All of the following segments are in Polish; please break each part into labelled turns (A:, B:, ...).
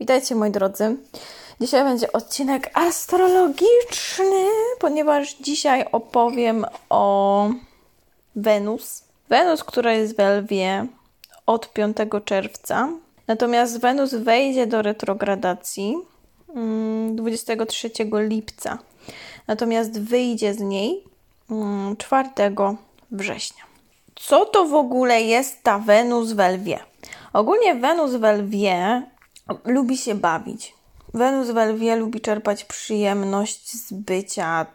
A: Witajcie moi drodzy. Dzisiaj będzie odcinek astrologiczny, ponieważ dzisiaj opowiem o Wenus. Wenus, która jest w Lwie od 5 czerwca. Natomiast Wenus wejdzie do retrogradacji 23 mm, lipca. Natomiast wyjdzie z niej 4 mm, września. Co to w ogóle jest ta Wenus w Lwie? Ogólnie Wenus w Lwie lubi się bawić. Wenus w lubi czerpać przyjemność z bycia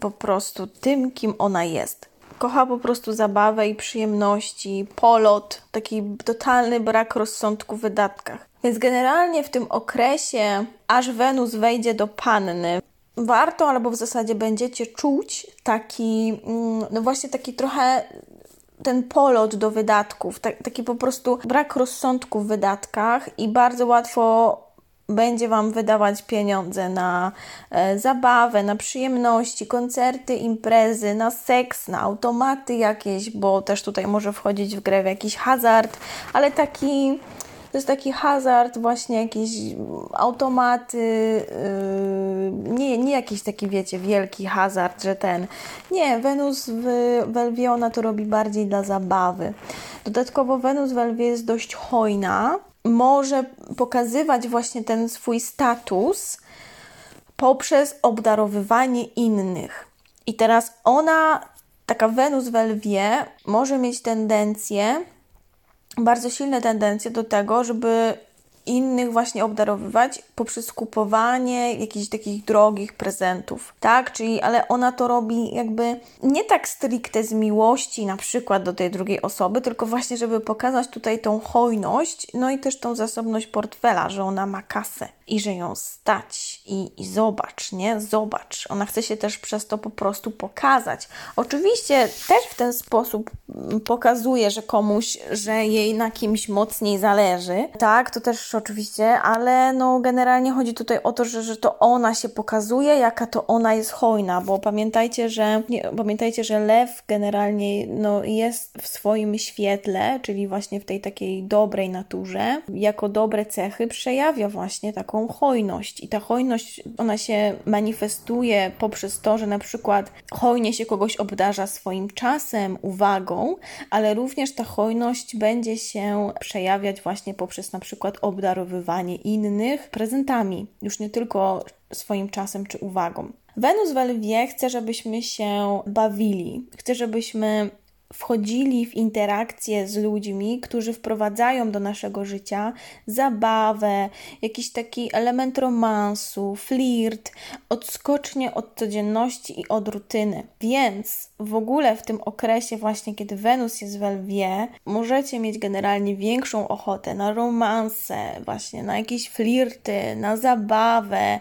A: po prostu tym, kim ona jest. Kocha po prostu zabawę i przyjemności, polot, taki totalny brak rozsądku w wydatkach. Więc generalnie w tym okresie, aż Wenus wejdzie do panny, warto albo w zasadzie będziecie czuć taki, mm, no właśnie taki trochę ten polot do wydatków, taki po prostu brak rozsądku w wydatkach i bardzo łatwo będzie Wam wydawać pieniądze na e, zabawę, na przyjemności, koncerty, imprezy, na seks, na automaty jakieś, bo też tutaj może wchodzić w grę w jakiś hazard, ale taki to jest taki hazard, właśnie jakieś automaty, yy, nie, nie jakiś taki, wiecie, wielki hazard, że ten. Nie, Wenus w, w Lwie ona to robi bardziej dla zabawy. Dodatkowo Wenus w Lwie jest dość hojna, może pokazywać właśnie ten swój status poprzez obdarowywanie innych. I teraz ona, taka Wenus w Lwie, może mieć tendencję bardzo silne tendencje do tego, żeby innych właśnie obdarowywać poprzez kupowanie jakichś takich drogich prezentów, tak? Czyli, ale ona to robi jakby nie tak stricte z miłości na przykład do tej drugiej osoby, tylko właśnie, żeby pokazać tutaj tą hojność, no i też tą zasobność portfela, że ona ma kasę i że ją stać i, i zobacz, nie? Zobacz. Ona chce się też przez to po prostu pokazać. Oczywiście też w ten sposób pokazuje, że komuś, że jej na kimś mocniej zależy, tak? To też oczywiście, ale no generalnie chodzi tutaj o to, że, że to ona się pokazuje, jaka to ona jest hojna, bo pamiętajcie, że nie, pamiętajcie, że lew generalnie no, jest w swoim świetle, czyli właśnie w tej takiej dobrej naturze, jako dobre cechy przejawia właśnie taką hojność. I ta hojność, ona się manifestuje poprzez to, że na przykład hojnie się kogoś obdarza swoim czasem, uwagą, ale również ta hojność będzie się przejawiać właśnie poprzez na przykład obdarzanie obdarowywanie innych prezentami, już nie tylko swoim czasem czy uwagą. Wenus w Lwie chce, żebyśmy się bawili, chce, żebyśmy wchodzili w interakcje z ludźmi, którzy wprowadzają do naszego życia zabawę, jakiś taki element romansu, flirt, odskocznie od codzienności i od rutyny. Więc w ogóle w tym okresie, właśnie kiedy Wenus jest w Lwie, możecie mieć generalnie większą ochotę na romanse, właśnie na jakieś flirty, na zabawę,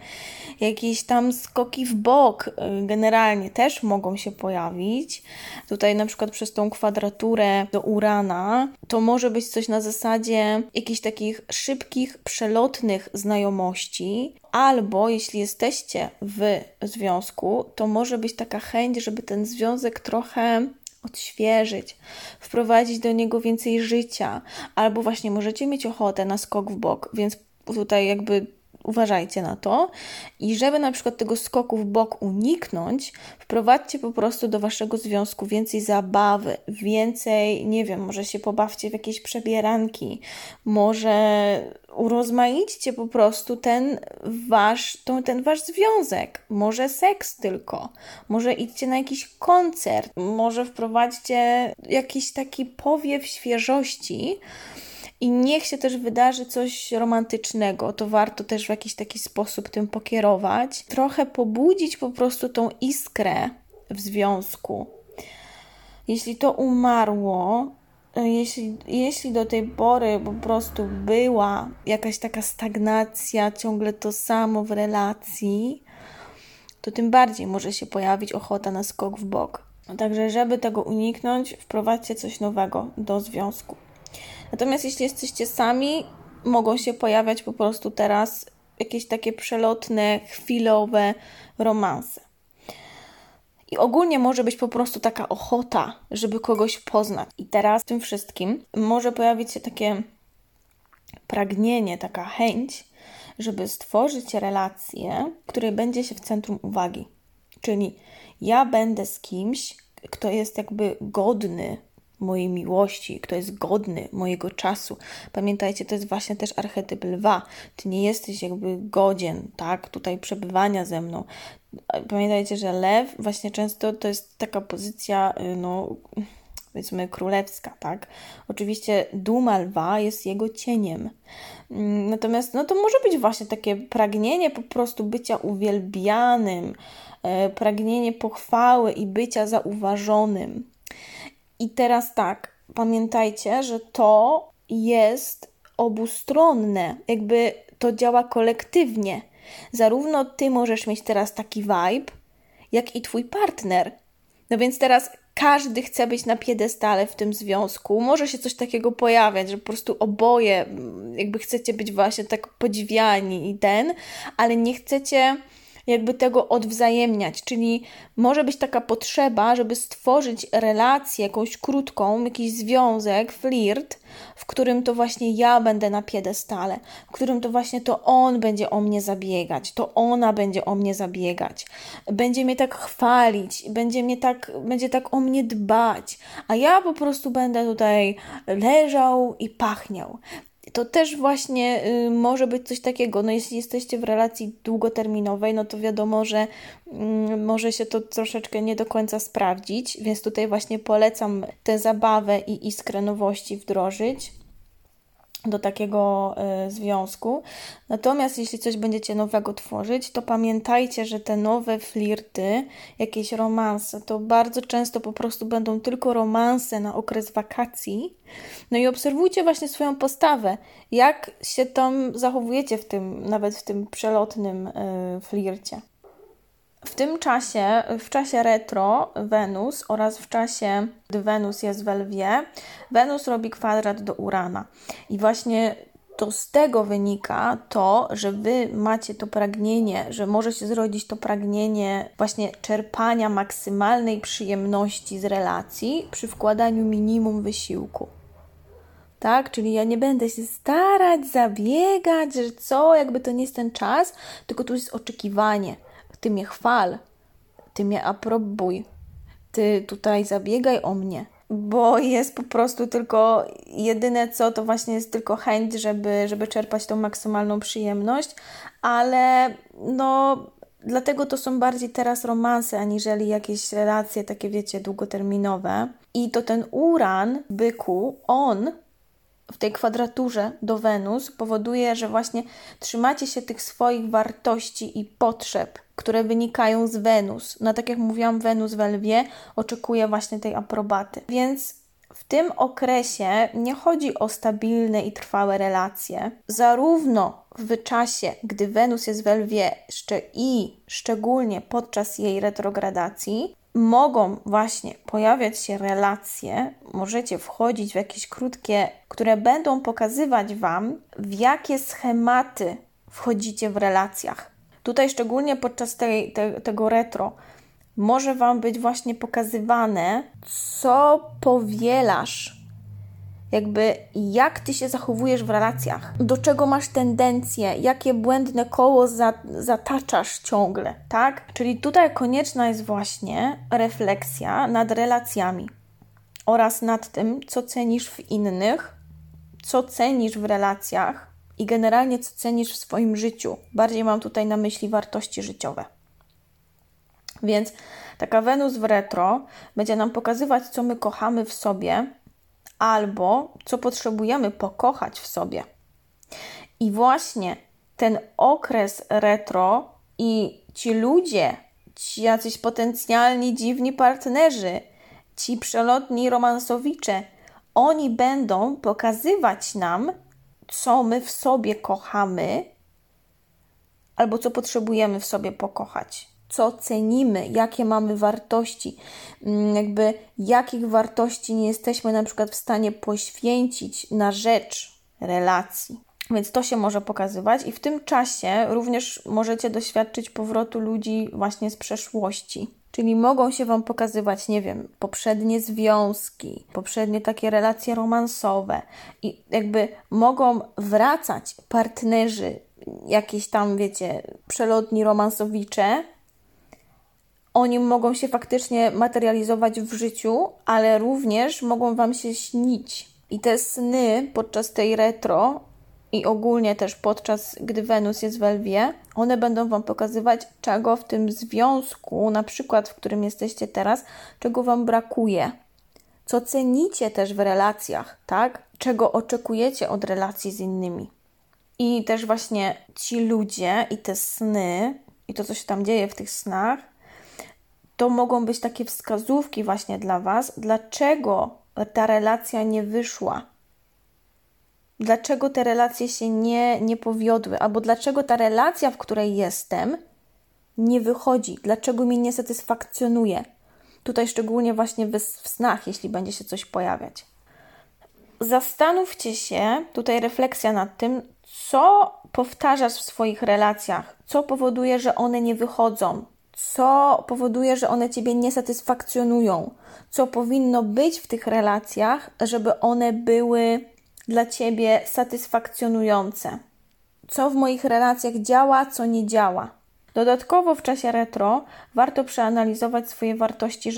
A: jakieś tam skoki w bok, generalnie też mogą się pojawić. Tutaj na przykład przez tą tą kwadraturę do Urana, to może być coś na zasadzie jakichś takich szybkich, przelotnych znajomości, albo jeśli jesteście w związku, to może być taka chęć, żeby ten związek trochę odświeżyć, wprowadzić do niego więcej życia, albo właśnie możecie mieć ochotę na skok w bok, więc tutaj jakby uważajcie na to. I żeby na przykład tego skoku w bok uniknąć, wprowadźcie po prostu do waszego związku więcej zabawy, więcej, nie wiem, może się pobawcie w jakieś przebieranki, może urozmaićcie po prostu ten wasz, ten wasz związek. Może seks tylko, może idźcie na jakiś koncert, może wprowadźcie jakiś taki powiew świeżości i niech się też wydarzy coś romantycznego, to warto też w jakiś taki sposób tym pokierować. Trochę pobudzić po prostu tą iskrę w związku. Jeśli to umarło, jeśli, jeśli do tej pory po prostu była jakaś taka stagnacja, ciągle to samo w relacji, to tym bardziej może się pojawić ochota na skok w bok. Także, żeby tego uniknąć, wprowadźcie coś nowego do związku. Natomiast jeśli jesteście sami, mogą się pojawiać po prostu teraz jakieś takie przelotne, chwilowe romanse. I ogólnie może być po prostu taka ochota, żeby kogoś poznać. I teraz w tym wszystkim może pojawić się takie pragnienie, taka chęć, żeby stworzyć relację, której będzie się w centrum uwagi. Czyli ja będę z kimś, kto jest jakby godny mojej miłości, kto jest godny mojego czasu. Pamiętajcie, to jest właśnie też archetyp lwa. Ty nie jesteś jakby godzien, tak, tutaj przebywania ze mną. Pamiętajcie, że lew właśnie często to jest taka pozycja, y, no powiedzmy królewska, tak? Oczywiście duma lwa jest jego cieniem. Mm, natomiast no to może być właśnie takie pragnienie po prostu bycia uwielbianym, e, pragnienie pochwały i bycia zauważonym. I teraz tak, pamiętajcie, że to jest obustronne, jakby to działa kolektywnie. Zarówno ty możesz mieć teraz taki vibe, jak i twój partner. No więc teraz każdy chce być na piedestale w tym związku. Może się coś takiego pojawiać, że po prostu oboje mm, jakby chcecie być właśnie tak podziwiani i ten, ale nie chcecie jakby tego odwzajemniać, czyli może być taka potrzeba, żeby stworzyć relację jakąś krótką, jakiś związek, flirt, w którym to właśnie ja będę na piedestale, w którym to właśnie to on będzie o mnie zabiegać, to ona będzie o mnie zabiegać, będzie mnie tak chwalić, będzie mnie tak, będzie tak o mnie dbać, a ja po prostu będę tutaj leżał i pachniał to też właśnie y, może być coś takiego. No, jeśli jesteście w relacji długoterminowej, no to wiadomo, że y, może się to troszeczkę nie do końca sprawdzić, więc tutaj właśnie polecam tę zabawę i iskrę nowości wdrożyć do takiego y, związku. Natomiast jeśli coś będziecie nowego tworzyć, to pamiętajcie, że te nowe flirty, jakieś romanse, to bardzo często po prostu będą tylko romanse na okres wakacji. No i obserwujcie właśnie swoją postawę, jak się tam zachowujecie w tym, nawet w tym przelotnym y, flircie. W tym czasie, w czasie retro Wenus oraz w czasie, gdy Wenus jest w Lwie, Wenus robi kwadrat do Urana. I właśnie to z tego wynika to, że wy macie to pragnienie, że może się zrodzić to pragnienie właśnie czerpania maksymalnej przyjemności z relacji przy wkładaniu minimum wysiłku. Tak, czyli ja nie będę się starać, zabiegać, że co, jakby to nie jest ten czas, tylko tu jest oczekiwanie ty mnie chwal, ty mnie aprobuj, ty tutaj zabiegaj o mnie, bo jest po prostu tylko jedyne co, to właśnie jest tylko chęć, żeby, żeby czerpać tą maksymalną przyjemność, ale no dlatego to są bardziej teraz romanse, aniżeli jakieś relacje takie, wiecie, długoterminowe. I to ten uran, byku, on w tej kwadraturze do Wenus powoduje, że właśnie trzymacie się tych swoich wartości i potrzeb, które wynikają z Wenus. No tak jak mówiłam, Wenus w Lwie oczekuje właśnie tej aprobaty. Więc w tym okresie nie chodzi o stabilne i trwałe relacje. Zarówno w czasie, gdy Wenus jest w Lwie i szczególnie podczas jej retrogradacji, mogą właśnie pojawiać się relacje, możecie wchodzić w jakieś krótkie, które będą pokazywać Wam, w jakie schematy wchodzicie w relacjach. Tutaj szczególnie podczas tej, te, tego retro może Wam być właśnie pokazywane, co powielasz jakby jak ty się zachowujesz w relacjach, do czego masz tendencje, jakie błędne koło za, zataczasz ciągle, tak? Czyli tutaj konieczna jest właśnie refleksja nad relacjami oraz nad tym, co cenisz w innych, co cenisz w relacjach i generalnie co cenisz w swoim życiu. Bardziej mam tutaj na myśli wartości życiowe. Więc taka Wenus w retro będzie nam pokazywać, co my kochamy w sobie, albo co potrzebujemy pokochać w sobie. I właśnie ten okres retro i ci ludzie, ci jacyś potencjalni dziwni partnerzy, ci przelotni romansowicze, oni będą pokazywać nam, co my w sobie kochamy, albo co potrzebujemy w sobie pokochać co cenimy, jakie mamy wartości, mm, jakby jakich wartości nie jesteśmy na przykład w stanie poświęcić na rzecz relacji. Więc to się może pokazywać, i w tym czasie również możecie doświadczyć powrotu ludzi właśnie z przeszłości. Czyli mogą się Wam pokazywać, nie wiem, poprzednie związki, poprzednie takie relacje romansowe, i jakby mogą wracać partnerzy jakieś tam, wiecie, przelotni romansowicze, oni mogą się faktycznie materializować w życiu, ale również mogą Wam się śnić. I te sny podczas tej retro i ogólnie też podczas gdy Wenus jest w Lwie, one będą Wam pokazywać, czego w tym związku, na przykład w którym jesteście teraz, czego Wam brakuje, co cenicie też w relacjach, tak? Czego oczekujecie od relacji z innymi. I też właśnie ci ludzie i te sny, i to, co się tam dzieje w tych snach, to mogą być takie wskazówki właśnie dla Was, dlaczego ta relacja nie wyszła. Dlaczego te relacje się nie, nie powiodły, albo dlaczego ta relacja, w której jestem, nie wychodzi, dlaczego mnie nie satysfakcjonuje. Tutaj szczególnie właśnie w, w snach, jeśli będzie się coś pojawiać. Zastanówcie się, tutaj refleksja nad tym, co powtarzasz w swoich relacjach, co powoduje, że one nie wychodzą, co powoduje, że one ciebie nie satysfakcjonują, co powinno być w tych relacjach, żeby one były dla ciebie satysfakcjonujące. Co w moich relacjach działa, co nie działa. Dodatkowo w czasie retro warto przeanalizować swoje wartości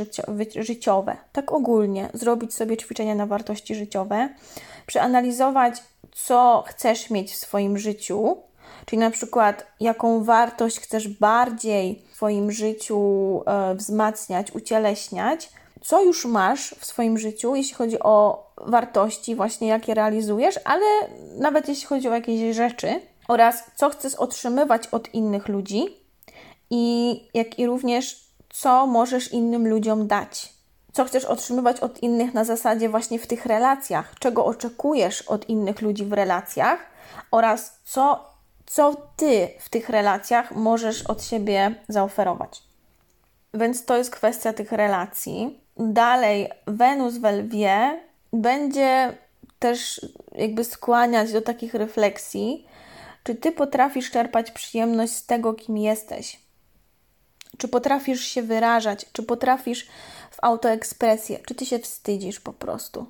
A: życiowe, tak ogólnie, zrobić sobie ćwiczenia na wartości życiowe, przeanalizować, co chcesz mieć w swoim życiu, czyli na przykład jaką wartość chcesz bardziej w swoim życiu e, wzmacniać, ucieleśniać, co już masz w swoim życiu, jeśli chodzi o wartości, właśnie jakie realizujesz, ale nawet jeśli chodzi o jakieś rzeczy, oraz co chcesz otrzymywać od innych ludzi, i jak i również co możesz innym ludziom dać. Co chcesz otrzymywać od innych na zasadzie właśnie w tych relacjach, czego oczekujesz od innych ludzi w relacjach oraz co, co ty w tych relacjach możesz od siebie zaoferować. Więc to jest kwestia tych relacji. Dalej, Wenus w Lwie będzie też jakby skłaniać do takich refleksji, czy ty potrafisz czerpać przyjemność z tego, kim jesteś. Czy potrafisz się wyrażać, czy potrafisz w autoekspresję, czy ty się wstydzisz po prostu.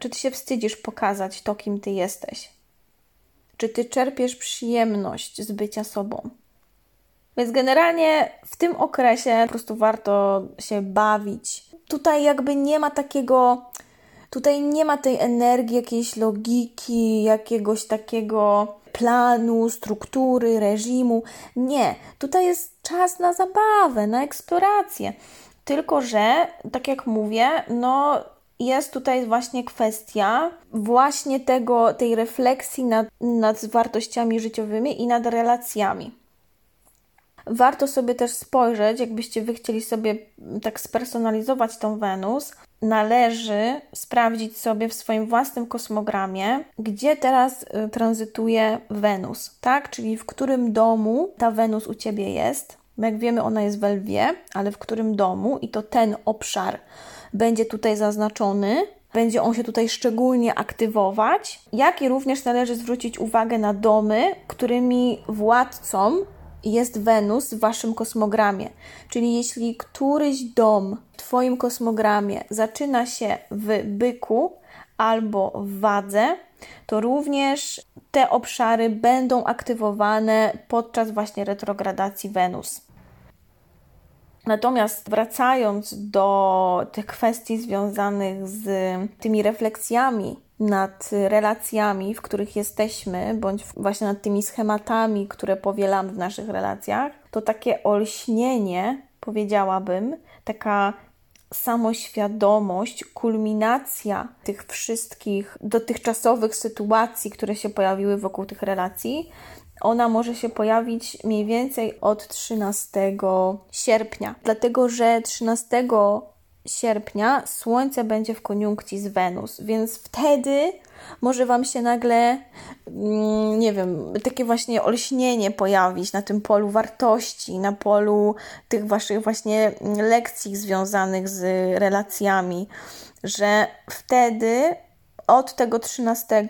A: Czy ty się wstydzisz pokazać to, kim ty jesteś? Czy ty czerpiesz przyjemność z bycia sobą? Więc generalnie w tym okresie po prostu warto się bawić. Tutaj jakby nie ma takiego, tutaj nie ma tej energii, jakiejś logiki, jakiegoś takiego planu, struktury, reżimu. Nie, tutaj jest czas na zabawę, na eksplorację. Tylko, że, tak jak mówię, no jest tutaj właśnie kwestia właśnie tego, tej refleksji nad, nad wartościami życiowymi i nad relacjami. Warto sobie też spojrzeć, jakbyście wy chcieli sobie tak spersonalizować tą Wenus, należy sprawdzić sobie w swoim własnym kosmogramie, gdzie teraz y, tranzytuje Wenus, tak? Czyli w którym domu ta Wenus u ciebie jest. Jak wiemy, ona jest w Lwie, ale w którym domu i to ten obszar będzie tutaj zaznaczony, będzie on się tutaj szczególnie aktywować, jak i również należy zwrócić uwagę na domy, którymi władcą jest Wenus w waszym kosmogramie. Czyli jeśli któryś dom w Twoim kosmogramie zaczyna się w byku albo w wadze, to również te obszary będą aktywowane podczas właśnie retrogradacji Wenus. Natomiast wracając do tych kwestii związanych z tymi refleksjami nad relacjami, w których jesteśmy, bądź właśnie nad tymi schematami, które powielamy w naszych relacjach, to takie olśnienie, powiedziałabym, taka samoświadomość, kulminacja tych wszystkich dotychczasowych sytuacji, które się pojawiły wokół tych relacji, ona może się pojawić mniej więcej od 13 sierpnia, dlatego że 13 sierpnia Słońce będzie w koniunkcji z Wenus, więc wtedy może Wam się nagle, mm, nie wiem, takie właśnie olśnienie pojawić na tym polu wartości, na polu tych Waszych właśnie lekcji związanych z relacjami, że wtedy od tego 13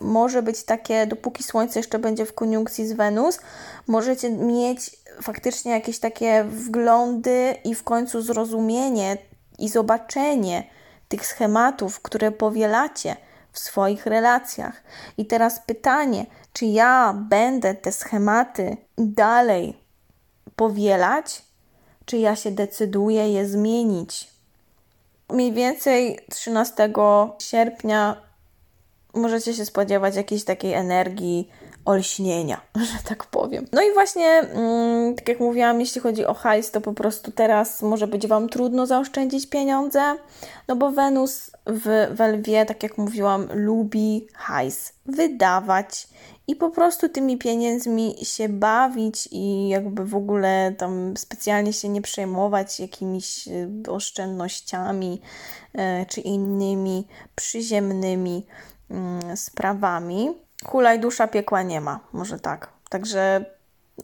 A: może być takie, dopóki Słońce jeszcze będzie w koniunkcji z Wenus, możecie mieć faktycznie jakieś takie wglądy i w końcu zrozumienie i zobaczenie tych schematów, które powielacie w swoich relacjach. I teraz pytanie, Czy ja będę te schematy dalej powielać, czy ja się decyduję je zmienić? Mniej więcej 13 sierpnia możecie się spodziewać jakiejś takiej energii olśnienia, że tak powiem. No i właśnie, mm, tak jak mówiłam, jeśli chodzi o hajs, to po prostu teraz może być Wam trudno zaoszczędzić pieniądze, no bo Wenus w, w Lwie, tak jak mówiłam, lubi hajs wydawać i po prostu tymi pieniędzmi się bawić i jakby w ogóle tam specjalnie się nie przejmować jakimiś y, oszczędnościami e, czy innymi przyziemnymi mm, sprawami. Hulaj dusza piekła nie ma, może tak. Także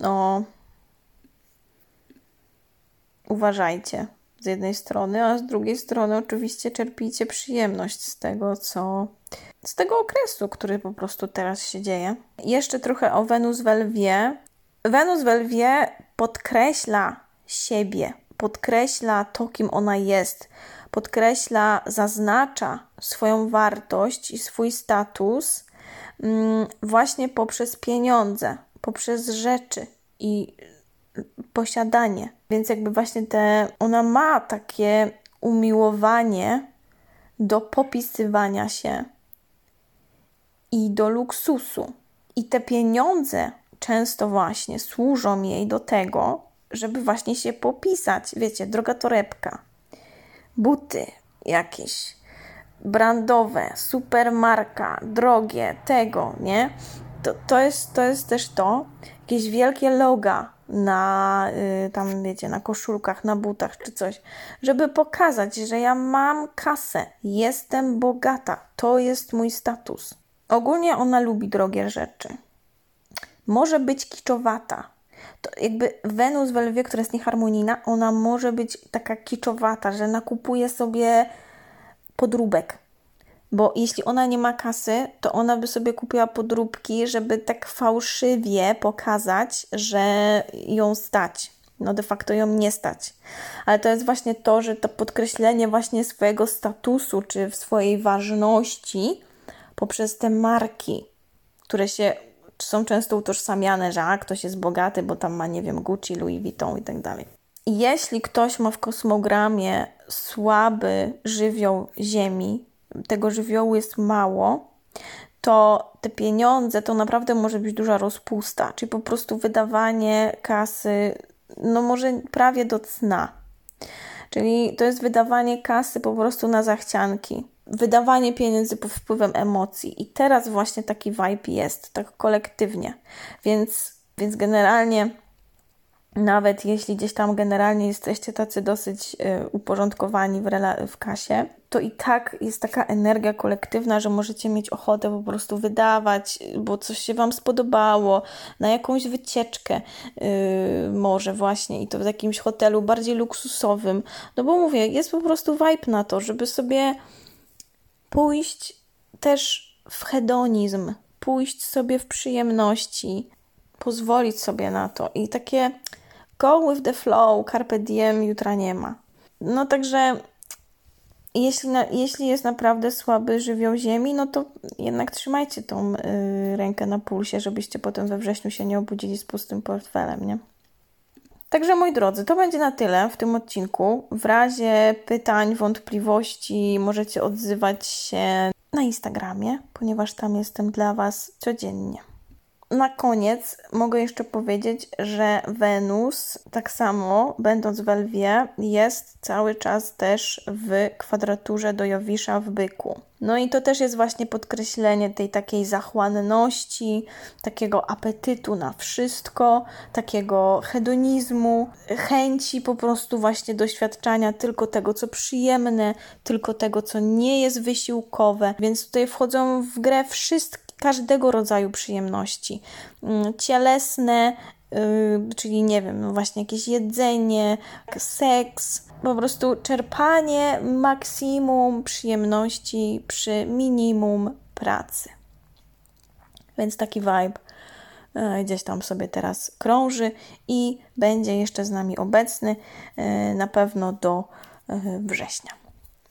A: no uważajcie z jednej strony, a z drugiej strony oczywiście czerpijcie przyjemność z tego, co z tego okresu, który po prostu teraz się dzieje. Jeszcze trochę o Wenus w Lwie. Wenus w Lwie podkreśla siebie, podkreśla to, kim ona jest, podkreśla, zaznacza swoją wartość i swój status właśnie poprzez pieniądze, poprzez rzeczy i posiadanie. Więc jakby właśnie te, ona ma takie umiłowanie do popisywania się i do luksusu. I te pieniądze często właśnie służą jej do tego, żeby właśnie się popisać. Wiecie, droga torebka, buty jakieś, brandowe, supermarka, drogie, tego, nie? To, to, jest, to jest też to, jakieś wielkie loga na y, tam wiecie, na koszulkach, na butach czy coś, żeby pokazać, że ja mam kasę, jestem bogata, to jest mój status. Ogólnie ona lubi drogie rzeczy. Może być kiczowata. To jakby Wenus w Lwie, która jest nieharmonijna, ona może być taka kiczowata, że nakupuje sobie podróbek. Bo jeśli ona nie ma kasy, to ona by sobie kupiła podróbki, żeby tak fałszywie pokazać, że ją stać. No de facto ją nie stać. Ale to jest właśnie to, że to podkreślenie właśnie swojego statusu czy swojej ważności poprzez te marki, które się są często utożsamiane, że a, ktoś jest bogaty, bo tam ma, nie wiem, Gucci, Louis Vuitton i tak dalej. Jeśli ktoś ma w kosmogramie słaby żywioł Ziemi, tego żywiołu jest mało, to te pieniądze to naprawdę może być duża rozpusta, czyli po prostu wydawanie kasy, no może prawie do cna. Czyli to jest wydawanie kasy po prostu na zachcianki wydawanie pieniędzy pod wpływem emocji. I teraz właśnie taki vibe jest, tak kolektywnie. Więc, więc generalnie, nawet jeśli gdzieś tam generalnie jesteście tacy dosyć y, uporządkowani w, w kasie, to i tak jest taka energia kolektywna, że możecie mieć ochotę po prostu wydawać, bo coś się Wam spodobało, na jakąś wycieczkę yy, może właśnie i to w jakimś hotelu bardziej luksusowym. No bo mówię, jest po prostu vibe na to, żeby sobie pójść też w hedonizm, pójść sobie w przyjemności, pozwolić sobie na to i takie go with the flow, carpe diem, jutra nie ma. No także jeśli, na, jeśli jest naprawdę słaby żywioł ziemi, no to jednak trzymajcie tą y, rękę na pulsie, żebyście potem we wrześniu się nie obudzili z pustym portfelem, nie? Także moi drodzy, to będzie na tyle w tym odcinku. W razie pytań, wątpliwości możecie odzywać się na Instagramie, ponieważ tam jestem dla Was codziennie. Na koniec mogę jeszcze powiedzieć, że Wenus, tak samo będąc w Lwie, jest cały czas też w kwadraturze do Jowisza w byku. No i to też jest właśnie podkreślenie tej takiej zachłanności, takiego apetytu na wszystko, takiego hedonizmu, chęci po prostu właśnie doświadczania tylko tego, co przyjemne, tylko tego, co nie jest wysiłkowe. Więc tutaj wchodzą w grę wszystkie każdego rodzaju przyjemności. Mm, cielesne, y, czyli nie wiem, no właśnie jakieś jedzenie, seks, po prostu czerpanie maksimum przyjemności przy minimum pracy. Więc taki vibe y, gdzieś tam sobie teraz krąży i będzie jeszcze z nami obecny y, na pewno do września.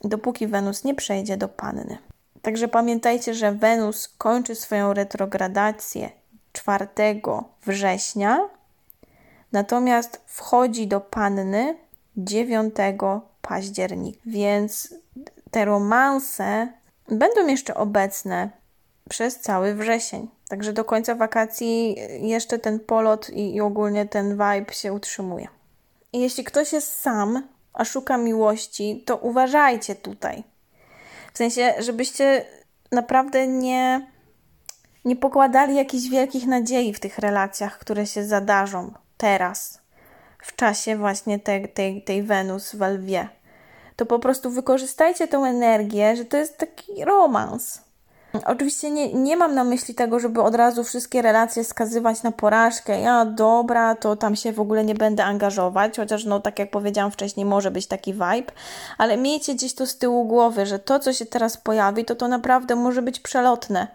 A: Dopóki Wenus nie przejdzie do panny. Także pamiętajcie, że Wenus kończy swoją retrogradację 4 września, natomiast wchodzi do panny 9 października. Więc te romanse będą jeszcze obecne przez cały wrzesień. Także do końca wakacji jeszcze ten polot i, i ogólnie ten vibe się utrzymuje. I jeśli ktoś jest sam, a szuka miłości, to uważajcie tutaj. W sensie, żebyście naprawdę nie, nie pokładali jakichś wielkich nadziei w tych relacjach, które się zadarzą teraz, w czasie właśnie tej, tej, tej Wenus w Lwie. To po prostu wykorzystajcie tą energię, że to jest taki romans. Oczywiście nie, nie mam na myśli tego, żeby od razu wszystkie relacje skazywać na porażkę. Ja dobra, to tam się w ogóle nie będę angażować, chociaż no tak jak powiedziałam wcześniej, może być taki vibe, ale miejcie gdzieś to z tyłu głowy, że to, co się teraz pojawi, to to naprawdę może być przelotne.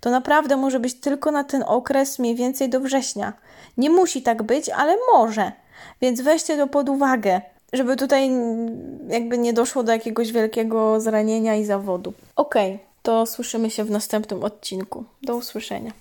A: To naprawdę może być tylko na ten okres mniej więcej do września. Nie musi tak być, ale może. Więc weźcie to pod uwagę żeby tutaj jakby nie doszło do jakiegoś wielkiego zranienia i zawodu. Okej, okay to słyszymy się w następnym odcinku. Do usłyszenia.